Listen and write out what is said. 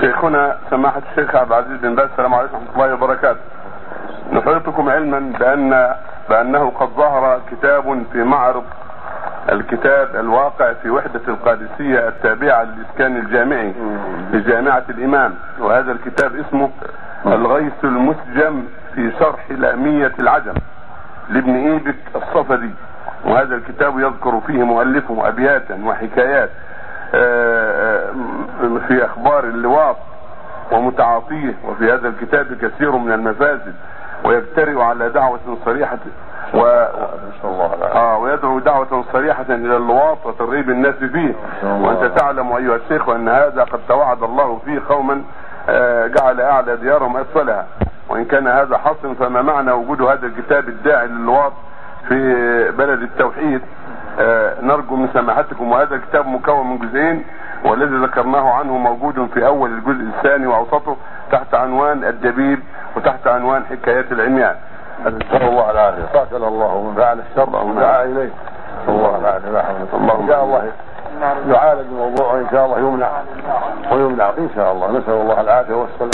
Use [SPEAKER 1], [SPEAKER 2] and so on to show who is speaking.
[SPEAKER 1] شيخنا سماحة الشيخ عبد العزيز بن باز السلام عليكم ورحمة الله وبركاته. نحيطكم علما بأن بأنه قد ظهر كتاب في معرض الكتاب الواقع في وحدة القادسية التابعة للإسكان الجامعي في جامعة الإمام. وهذا الكتاب اسمه الغيث المسجم في شرح لأمية العجم لابن إيبك الصفدي. وهذا الكتاب يذكر فيه مؤلفه أبياتا وحكايات. آه، في أخبار اللواط ومتعاطيه وفي هذا الكتاب كثير من المفاسد ويجترئ على دعوة صريحة و... آه ويدعو دعوة صريحة إلى اللواط وترغيب الناس فيه. وأنت تعلم أيها الشيخ أن هذا قد توعد الله فيه قوما آه جعل أعلى ديارهم أسفلها. وإن كان هذا حصن فما معنى وجود هذا الكتاب الداعي للواط في بلد التوحيد؟ آه نرجو من سماحتكم وهذا الكتاب مكون من جزئين. والذي ذكرناه عنه موجود في أول الجزء الثاني وأوسطه تحت عنوان الدبيب وتحت عنوان حكايات العميان.
[SPEAKER 2] نسأل الله العافية. قاتل الله ومن فعل الشر ودعا إليه. نسأل الله العافية. لا حول إن شاء الله يعالج الموضوع وإن شاء الله يمنع. ويمنع إن شاء الله. نسأل الله العافية والسلام